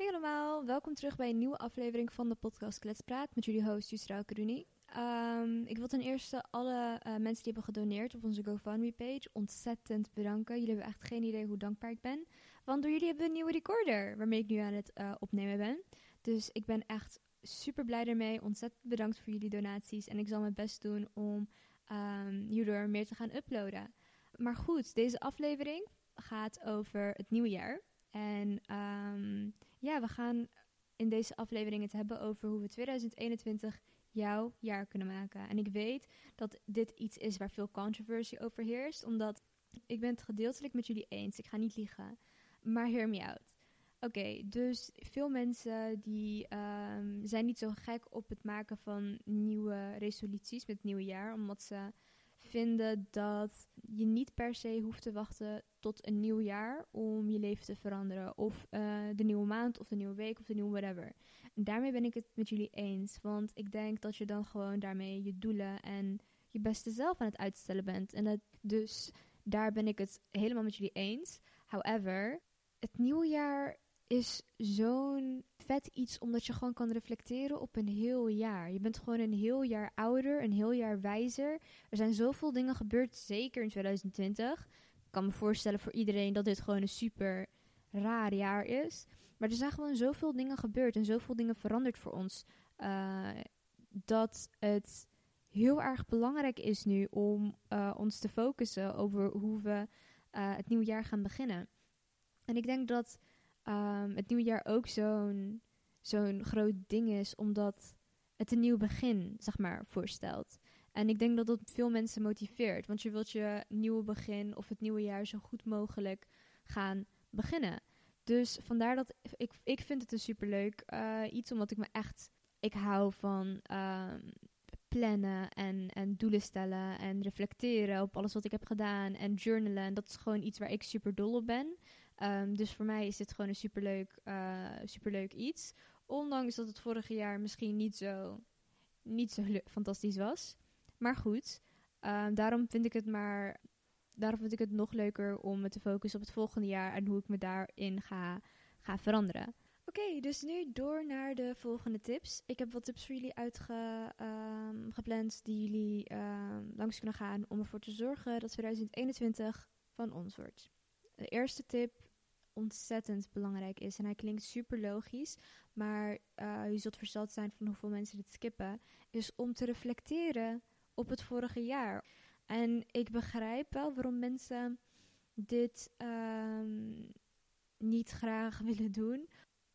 Hey allemaal, welkom terug bij een nieuwe aflevering van de podcast Kletspraat met jullie host Yusra Karuni. Um, ik wil ten eerste alle uh, mensen die hebben gedoneerd op onze GoFundMe-page ontzettend bedanken. Jullie hebben echt geen idee hoe dankbaar ik ben. Want door jullie hebben we een nieuwe recorder waarmee ik nu aan het uh, opnemen ben. Dus ik ben echt super blij ermee. Ontzettend bedankt voor jullie donaties. En ik zal mijn best doen om um, hierdoor meer te gaan uploaden. Maar goed, deze aflevering gaat over het nieuwe jaar. En um, ja, we gaan in deze aflevering het hebben over hoe we 2021 jouw jaar kunnen maken. En ik weet dat dit iets is waar veel controversie over heerst, omdat ik ben het gedeeltelijk met jullie eens. Ik ga niet liegen. Maar hear me out. Oké, dus veel mensen die um, zijn niet zo gek op het maken van nieuwe resoluties met het nieuwe jaar, omdat ze vinden dat je niet per se hoeft te wachten tot een nieuw jaar om je leven te veranderen. Of uh, de nieuwe maand, of de nieuwe week, of de nieuwe whatever. En daarmee ben ik het met jullie eens. Want ik denk dat je dan gewoon daarmee je doelen en je beste zelf aan het uitstellen bent. En dus daar ben ik het helemaal met jullie eens. However, het nieuwe jaar is zo'n vet iets omdat je gewoon kan reflecteren op een heel jaar. Je bent gewoon een heel jaar ouder, een heel jaar wijzer. Er zijn zoveel dingen gebeurd, zeker in 2020. Ik kan me voorstellen voor iedereen dat dit gewoon een super raar jaar is. Maar er zijn gewoon zoveel dingen gebeurd en zoveel dingen veranderd voor ons. Uh, dat het heel erg belangrijk is nu om uh, ons te focussen over hoe we uh, het nieuwe jaar gaan beginnen. En ik denk dat um, het nieuwe jaar ook zo'n zo'n groot ding is, omdat het een nieuw begin, zeg maar, voorstelt. En ik denk dat dat veel mensen motiveert, want je wilt je nieuwe begin of het nieuwe jaar zo goed mogelijk gaan beginnen. Dus vandaar dat ik, ik vind het een superleuk uh, iets, omdat ik me echt, ik hou van um, plannen en, en doelen stellen en reflecteren op alles wat ik heb gedaan en journalen. En dat is gewoon iets waar ik super dol op ben. Um, dus voor mij is dit gewoon een superleuk, uh, superleuk iets. Ondanks dat het vorige jaar misschien niet zo, niet zo fantastisch was. Maar goed, um, daarom vind ik het maar. Daarom vind ik het nog leuker om me te focussen op het volgende jaar en hoe ik me daarin ga, ga veranderen. Oké, dus nu door naar de volgende tips. Ik heb wat tips voor jullie uitgepland um, die jullie um, langs kunnen gaan om ervoor te zorgen dat 2021 van ons wordt. De eerste tip ontzettend belangrijk is. En hij klinkt super logisch, maar uh, je zult versteld zijn van hoeveel mensen dit skippen. Is om te reflecteren op het vorige jaar. En ik begrijp wel waarom mensen dit um, niet graag willen doen.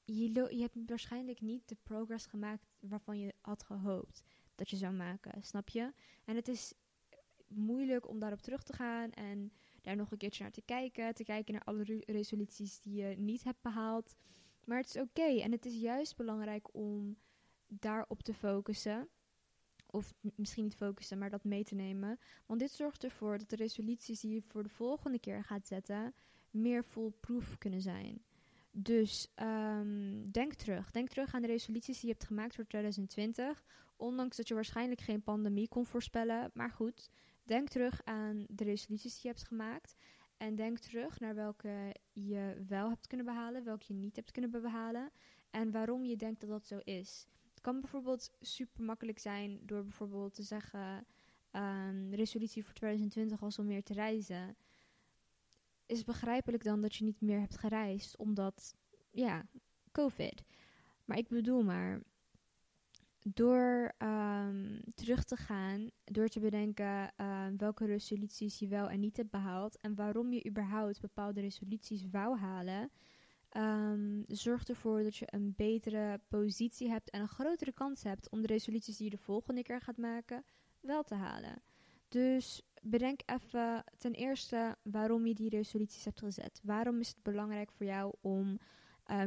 Je, je hebt waarschijnlijk niet de progress gemaakt waarvan je had gehoopt dat je zou maken, snap je? En het is moeilijk om daarop terug te gaan en daar nog een keertje naar te kijken. Te kijken naar alle re resoluties die je niet hebt behaald. Maar het is oké. En het is juist belangrijk om daarop te focussen. Of misschien niet focussen, maar dat mee te nemen. Want dit zorgt ervoor dat de resoluties die je voor de volgende keer gaat zetten, meer foolproof kunnen zijn. Dus um, denk terug. Denk terug aan de resoluties die je hebt gemaakt voor 2020. Ondanks dat je waarschijnlijk geen pandemie kon voorspellen. Maar goed, Denk terug aan de resoluties die je hebt gemaakt. En denk terug naar welke je wel hebt kunnen behalen, welke je niet hebt kunnen behalen. En waarom je denkt dat dat zo is. Kan bijvoorbeeld super makkelijk zijn door bijvoorbeeld te zeggen: um, resolutie voor 2020 was om meer te reizen. Is begrijpelijk dan dat je niet meer hebt gereisd, omdat, ja, COVID. Maar ik bedoel maar, door um, terug te gaan, door te bedenken um, welke resoluties je wel en niet hebt behaald en waarom je überhaupt bepaalde resoluties wou halen, um, zorgt ervoor dat je een betere positie hebt en een grotere kans hebt om de resoluties die je de volgende keer gaat maken wel te halen. Dus bedenk even ten eerste waarom je die resoluties hebt gezet. Waarom is het belangrijk voor jou om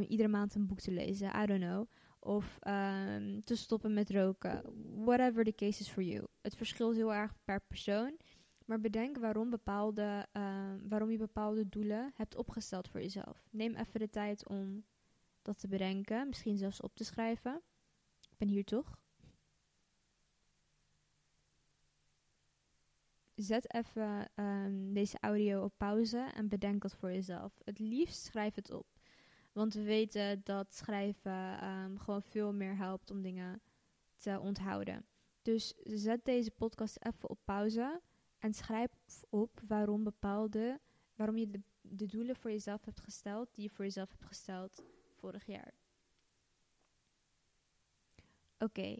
iedere maand een boek te lezen? I don't know of um, te stoppen met roken. Whatever the case is for you. Het verschilt heel erg per persoon. Maar bedenk waarom, bepaalde, uh, waarom je bepaalde doelen hebt opgesteld voor jezelf. Neem even de tijd om dat te bedenken. Misschien zelfs op te schrijven. Ik ben hier toch? Zet even um, deze audio op pauze en bedenk dat voor jezelf. Het liefst schrijf het op. Want we weten dat schrijven ehm, gewoon veel meer helpt om dingen te onthouden. Dus zet deze podcast even op pauze en schrijf op waarom bepaalde, waarom je de, de doelen voor jezelf hebt gesteld die je voor jezelf hebt gesteld vorig jaar. Oké,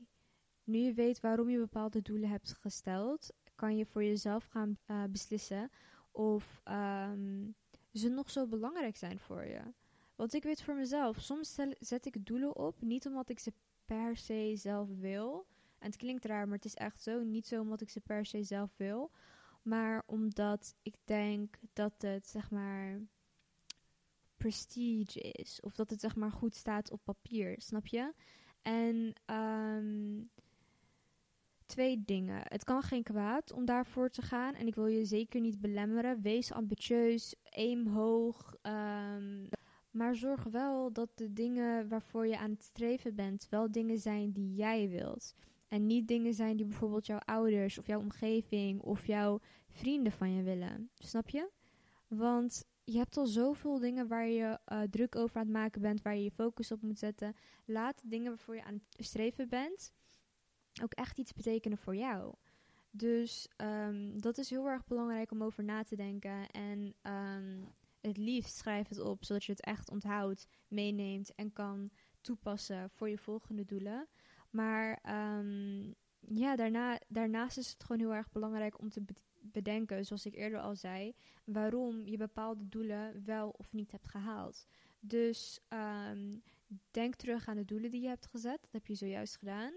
nu je weet waarom je bepaalde doelen hebt gesteld, kan je voor jezelf gaan uh, beslissen of um, ze nog zo belangrijk zijn voor je. Want ik weet voor mezelf, soms zet ik doelen op, niet omdat ik ze per se zelf wil. En het klinkt raar, maar het is echt zo. Niet zo omdat ik ze per se zelf wil. Maar omdat ik denk dat het, zeg maar, prestige is. Of dat het, zeg maar, goed staat op papier. Snap je? En um, twee dingen. Het kan geen kwaad om daarvoor te gaan. En ik wil je zeker niet belemmeren. Wees ambitieus, aim hoog. Um, maar zorg wel dat de dingen waarvoor je aan het streven bent, wel dingen zijn die jij wilt. En niet dingen zijn die bijvoorbeeld jouw ouders of jouw omgeving of jouw vrienden van je willen. Snap je? Want je hebt al zoveel dingen waar je uh, druk over aan het maken bent, waar je je focus op moet zetten. Laat dingen waarvoor je aan het streven bent ook echt iets betekenen voor jou. Dus um, dat is heel erg belangrijk om over na te denken. En um, het liefst schrijf het op, zodat je het echt onthoudt, meeneemt en kan toepassen voor je volgende doelen. Maar um, ja, daarna, daarnaast is het gewoon heel erg belangrijk om te bedenken, zoals ik eerder al zei, waarom je bepaalde doelen wel of niet hebt gehaald. Dus um, denk terug aan de doelen die je hebt gezet. Dat heb je zojuist gedaan.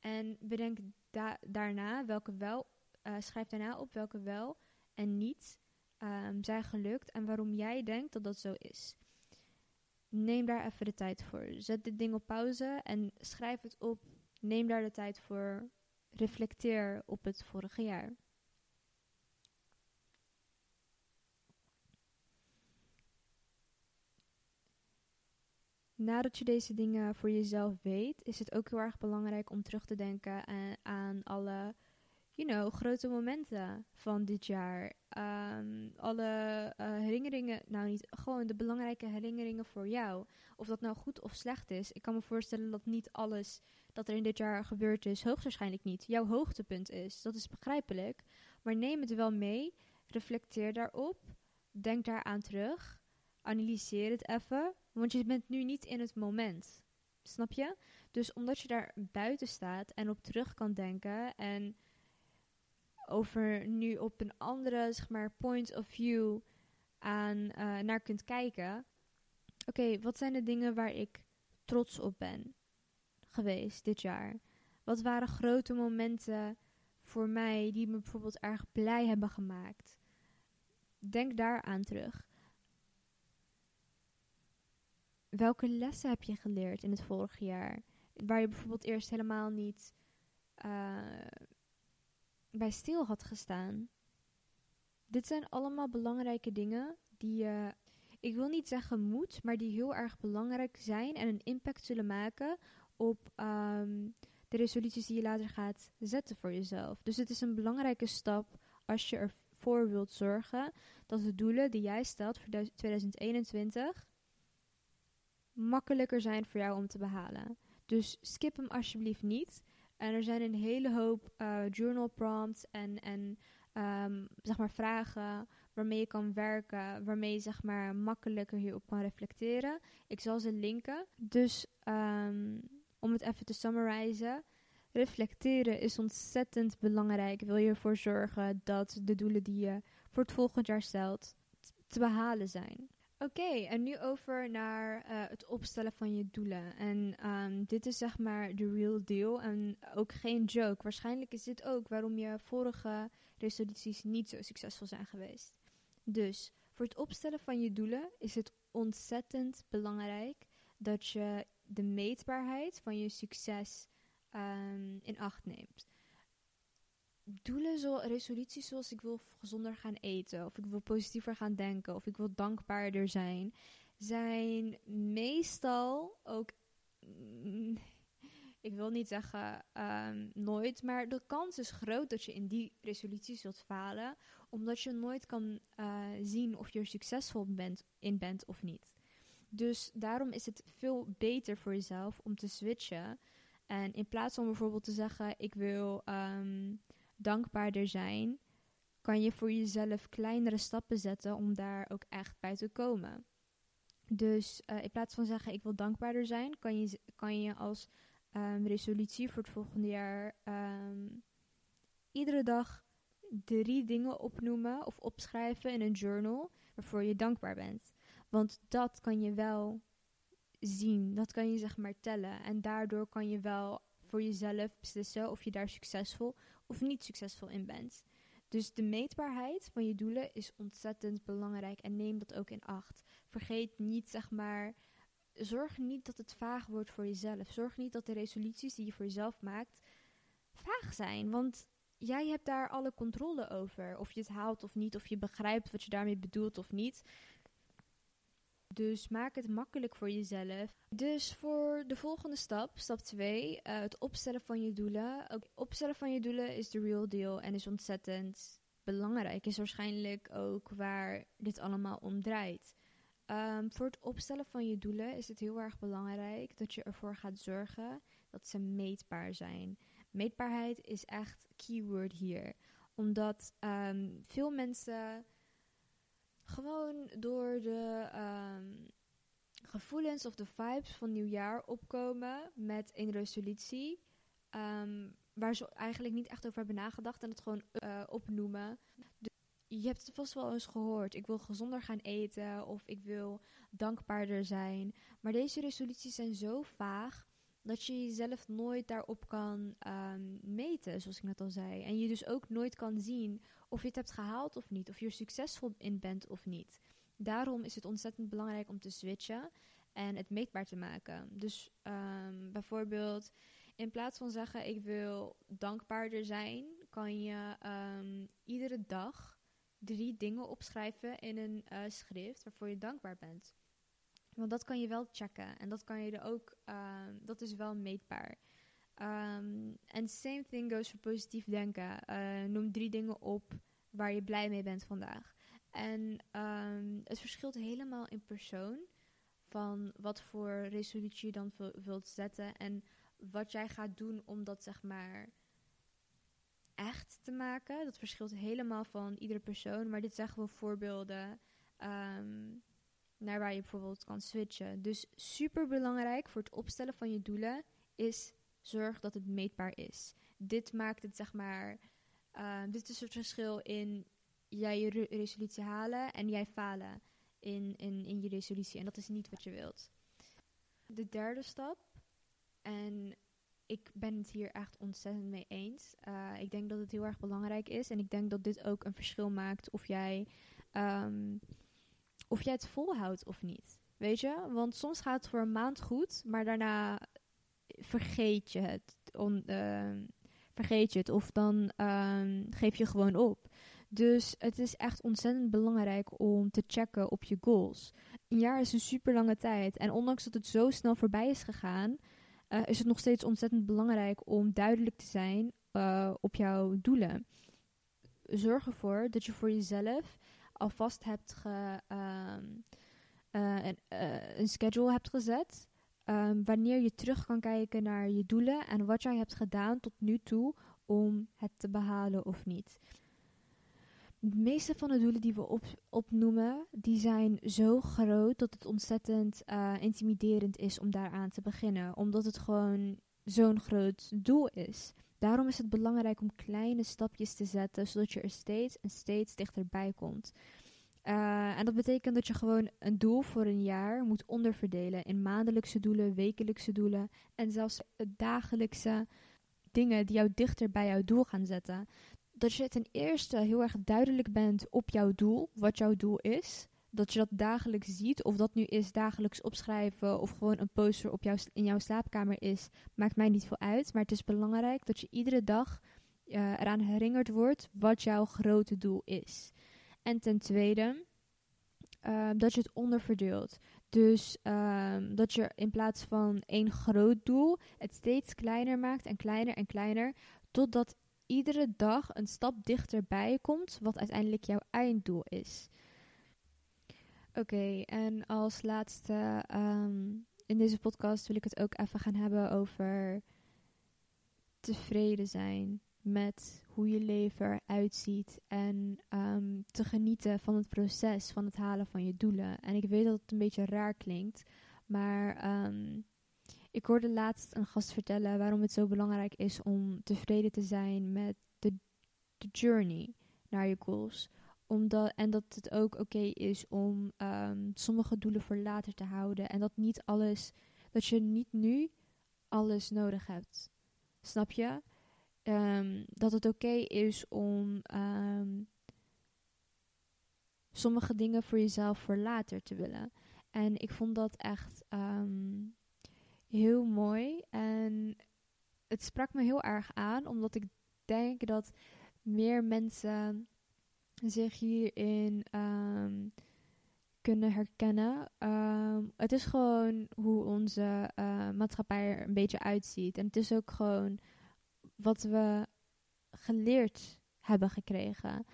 En bedenk da daarna welke wel, uh, schrijf daarna op welke wel en niet um, zijn gelukt en waarom jij denkt dat dat zo is. Neem daar even de tijd voor. Zet dit ding op pauze en schrijf het op. Neem daar de tijd voor. Reflecteer op het vorige jaar. Nadat je deze dingen voor jezelf weet, is het ook heel erg belangrijk om terug te denken aan, aan alle you know, grote momenten van dit jaar. Um, alle uh, herinneringen, nou niet, gewoon de belangrijke herinneringen voor jou. Of dat nou goed of slecht is. Ik kan me voorstellen dat niet alles dat er in dit jaar gebeurd is, hoogstwaarschijnlijk niet, jouw hoogtepunt is. Dat is begrijpelijk. Maar neem het wel mee, reflecteer daarop, denk daaraan terug, analyseer het even, want je bent nu niet in het moment. Snap je? Dus omdat je daar buiten staat en op terug kan denken en over nu op een andere, zeg maar, point of view aan, uh, naar kunt kijken. Oké, wat zijn de dingen waar ik trots op ben geweest dit jaar? Wat waren grote momenten voor mij die me bijvoorbeeld erg blij hebben gemaakt? Denk daar aan terug. Welke lessen heb je geleerd in het vorige jaar? Waar je bijvoorbeeld eerst helemaal niet uh, bij stil had gestaan. Dit zijn allemaal belangrijke dingen die je, ik wil niet zeggen moet, maar die heel erg belangrijk zijn en een impact zullen maken op um, de resoluties die je later gaat zetten voor jezelf. Dus het is een belangrijke stap als je ervoor wilt zorgen dat de doelen die jij stelt voor 2021 makkelijker zijn voor jou om te behalen. Dus skip hem alsjeblieft niet. En er zijn een hele hoop uh, journal prompts en, en um, zeg maar vragen waarmee je kan werken, waarmee je zeg maar makkelijker hierop kan reflecteren. Ik zal ze linken. Dus um, om het even te summarizen. Reflecteren is ontzettend belangrijk. Wil je ervoor zorgen dat de doelen die je voor het volgend jaar stelt te behalen zijn. Oké, en nu over naar uh, het opstellen van je doelen. En um, dit is zeg maar de real deal en ook geen joke. Waarschijnlijk is dit ook waarom je vorige resoluties niet zo succesvol zijn geweest. Dus voor het opstellen van je doelen is het ontzettend belangrijk dat je de meetbaarheid van je succes um, in acht neemt doelen, zo, resoluties zoals ik wil gezonder gaan eten, of ik wil positiever gaan denken, of ik wil dankbaarder zijn, zijn meestal ook. Mm, ik wil niet zeggen um, nooit, maar de kans is groot dat je in die resoluties zult falen, omdat je nooit kan uh, zien of je succesvol bent, in bent of niet. Dus daarom is het veel beter voor jezelf om te switchen. En in plaats van bijvoorbeeld te zeggen: Ik wil um, dankbaarder zijn, kan je voor jezelf kleinere stappen zetten om daar ook echt bij te komen. Dus uh, in plaats van zeggen: Ik wil dankbaarder zijn, kan je, kan je als um, resolutie voor het volgende jaar um, iedere dag drie dingen opnoemen of opschrijven in een journal waarvoor je dankbaar bent. Want dat kan je wel zien, dat kan je zeg maar tellen. En daardoor kan je wel voor jezelf beslissen of je daar succesvol of niet succesvol in bent. Dus de meetbaarheid van je doelen is ontzettend belangrijk en neem dat ook in acht. Vergeet niet, zeg maar, zorg niet dat het vaag wordt voor jezelf. Zorg niet dat de resoluties die je voor jezelf maakt vaag zijn. Want jij hebt daar alle controle over. Of je het haalt of niet, of je begrijpt wat je daarmee bedoelt of niet. Dus maak het makkelijk voor jezelf. Dus voor de volgende stap, stap 2, uh, het opstellen van je doelen. Ook opstellen van je doelen is de real deal en is ontzettend belangrijk. Is waarschijnlijk ook waar dit allemaal om draait. Um, voor het opstellen van je doelen is het heel erg belangrijk dat je ervoor gaat zorgen dat ze meetbaar zijn. Meetbaarheid is echt keyword hier. Omdat um, veel mensen gewoon door de um, gevoelens of de vibes van nieuwjaar opkomen met een resolutie. Um, waar ze eigenlijk niet echt over hebben nagedacht en het gewoon uh, opnoemen. Dus je hebt het vast wel eens gehoord. Ik wil gezonder gaan eten of ik wil dankbaarder zijn. Maar deze resoluties zijn zo vaag dat je jezelf nooit daarop kan um, meten, zoals ik net al zei. En je dus ook nooit kan zien of je het hebt gehaald of niet, of je er succesvol in bent of niet. Daarom is het ontzettend belangrijk om te switchen en het meetbaar te maken. Dus um, bijvoorbeeld, in plaats van zeggen ik wil dankbaarder zijn, kan je um, iedere dag drie dingen opschrijven in een uh, schrift waarvoor je dankbaar bent. Want dat kan je wel checken en dat kan je er ook, um, dat is wel meetbaar. En um, same thing goes voor positief denken. Uh, noem drie dingen op waar je blij mee bent vandaag. En um, het verschilt helemaal in persoon van wat voor resolutie je dan wilt zetten en wat jij gaat doen om dat zeg maar echt te maken. Dat verschilt helemaal van iedere persoon, maar dit zijn gewoon voorbeelden naar waar je bijvoorbeeld kan switchen. Dus super belangrijk voor het opstellen van je doelen is zorg dat het meetbaar is. Dit maakt het zeg maar. Uh, dit is het verschil in jij je re resolutie halen en jij falen in, in, in je resolutie. En dat is niet wat je wilt. De derde stap, en ik ben het hier echt ontzettend mee eens. Uh, ik denk dat het heel erg belangrijk is. En ik denk dat dit ook een verschil maakt of jij, um, of jij het volhoudt of niet. Weet je? Want soms gaat het voor een maand goed, maar daarna vergeet je het. Uh, vergeet je het of dan um, geef je gewoon op. Dus het is echt ontzettend belangrijk om te checken op je goals. Een jaar is een super lange tijd. En ondanks dat het zo snel voorbij is gegaan, uh, is het nog steeds ontzettend belangrijk om duidelijk te zijn uh, op jouw doelen. Zorg ervoor dat je voor jezelf alvast hebt ge, um, uh, een, een schedule hebt gezet. Um, wanneer je terug kan kijken naar je doelen en wat jij hebt gedaan tot nu toe om het te behalen of niet. De meeste van de doelen die we op, opnoemen, die zijn zo groot dat het ontzettend uh, intimiderend is om daaraan te beginnen. Omdat het gewoon zo'n groot doel is. Daarom is het belangrijk om kleine stapjes te zetten, zodat je er steeds en steeds dichterbij komt. Uh, en dat betekent dat je gewoon een doel voor een jaar moet onderverdelen in maandelijkse doelen, wekelijkse doelen en zelfs dagelijkse dingen die jou dichter bij jouw doel gaan zetten dat je ten eerste heel erg duidelijk bent op jouw doel, wat jouw doel is. Dat je dat dagelijks ziet, of dat nu is dagelijks opschrijven of gewoon een poster op jouw, in jouw slaapkamer is, maakt mij niet veel uit. Maar het is belangrijk dat je iedere dag uh, eraan herinnerd wordt wat jouw grote doel is. En ten tweede, uh, dat je het onderverdeelt. Dus uh, dat je in plaats van één groot doel het steeds kleiner maakt en kleiner en kleiner, totdat iedere dag een stap dichterbij komt, wat uiteindelijk jouw einddoel is. Oké, en als laatste ehm, in deze podcast wil ik het ook even gaan hebben over tevreden zijn met hoe je leven eruit ziet en ehm, te genieten van het proces van het halen van je doelen. En ik weet dat het een beetje raar klinkt, maar ehm, ik hoorde laatst een gast vertellen waarom het zo belangrijk is om tevreden te zijn met de, de journey naar je goals. Omdat, en dat het ook oké is om um, sommige doelen voor later te houden. En dat niet alles, dat je niet nu alles nodig hebt. Snap je? Um, dat het oké is om um, sommige dingen voor jezelf voor later te willen. En ik vond dat echt heel mooi. En het sprak me heel erg aan, omdat ik denk dat meer mensen zich hierin um, kunnen herkennen. Um, het is gewoon hoe onze uh, maatschappij er een beetje uitziet. En het is ook gewoon wat we geleerd hebben gekregen.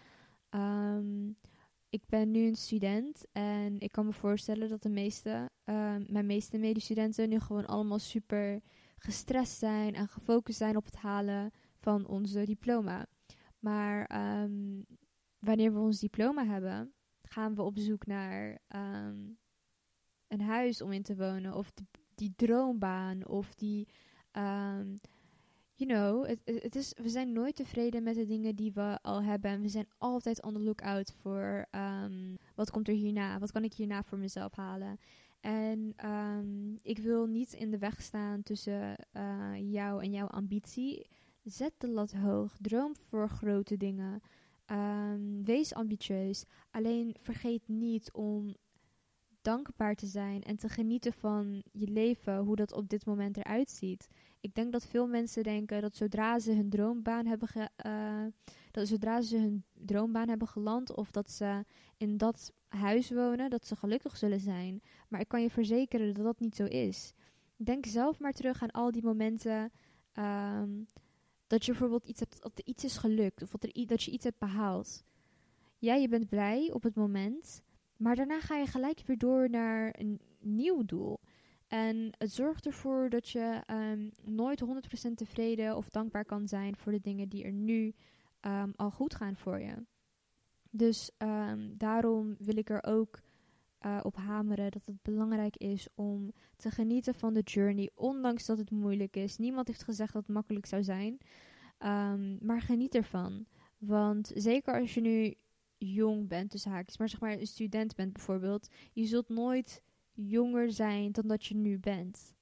Um, ik ben nu een student en ik kan me voorstellen dat de meeste, mijn meeste medestudenten nu gewoon allemaal super gestrest zijn en gefocust zijn op het halen van onze diploma. Maar wanneer we ons diploma hebben, gaan we op zoek naar um, een huis om in te wonen of die droombaan of die um, you know, het, is, we zijn nooit tevreden met de dingen die we al hebben. En we zijn altijd on the lookout voor um, wat komt er hierna? Wat kan ik hierna voor mezelf halen? En ik wil niet in de weg staan tussen uh, jou en jouw ambitie. Zet de lat hoog. Droom voor grote dingen. Um, wees ambitieus. Alleen vergeet niet om dankbaar te zijn en te genieten van je leven, hoe dat op dit moment eruit ziet. Ik denk dat veel mensen denken dat zodra ze hun droombaan hebben, ge, uh, dat zodra ze hun droombaan hebben geland of dat ze in dat huis wonen, dat ze gelukkig zullen zijn. Maar ik kan je verzekeren dat dat niet zo is. Denk zelf maar terug aan al die momenten um, dat je bijvoorbeeld iets hebt, dat er iets is gelukt of dat, er, dat je iets hebt behaald. Ja, je bent blij op het moment, maar daarna ga je gelijk weer door naar een nieuw doel. En het zorgt ervoor dat je um, nooit 100% tevreden of dankbaar kan zijn voor de dingen die er nu um, al goed gaan voor je. Dus um, daarom wil ik er ook uh, op hameren dat het belangrijk is om te genieten van de journey, ondanks dat het moeilijk is. Niemand heeft gezegd dat het makkelijk zou zijn, maar geniet ervan. Want zeker als je nu jong bent, dus haakjes, maar zeg maar een student bent bijvoorbeeld, je zult nooit jonger zijn dan dat je nu bent.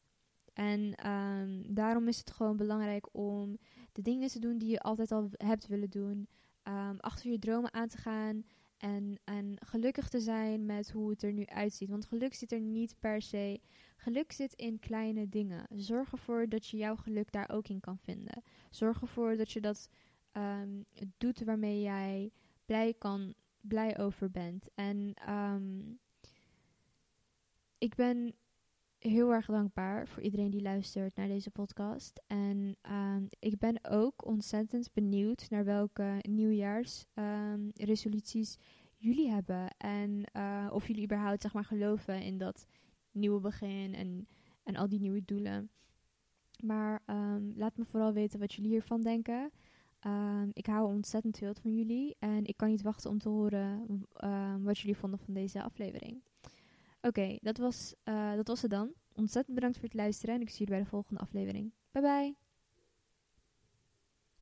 En um, daarom is het gewoon belangrijk om de dingen te doen die je altijd al hebt willen doen. Um, achter je dromen aan te gaan. En, en gelukkig te zijn met hoe het er nu uitziet. Want geluk zit er niet per se. Geluk zit in kleine dingen. Zorg ervoor dat je jouw geluk daar ook in kan vinden. Zorg ervoor dat je dat um, doet waarmee jij blij, kan, blij over bent. En um, ik ben heel erg dankbaar voor iedereen die luistert naar deze podcast. En um, ik ben ook ontzettend benieuwd naar welke nieuwjaarsresoluties um, jullie hebben. En uh, of jullie überhaupt zeg maar, geloven in dat nieuwe begin en, en al die nieuwe doelen. Maar um, laat me vooral weten wat jullie hiervan denken. ik hou ontzettend veel van jullie. En ik kan niet wachten om te horen wat jullie vonden van deze aflevering. Oké, dat, was, uh, dat was het dan. Ontzettend bedankt voor het luisteren en ik zie jullie bij de volgende aflevering. Bye bye!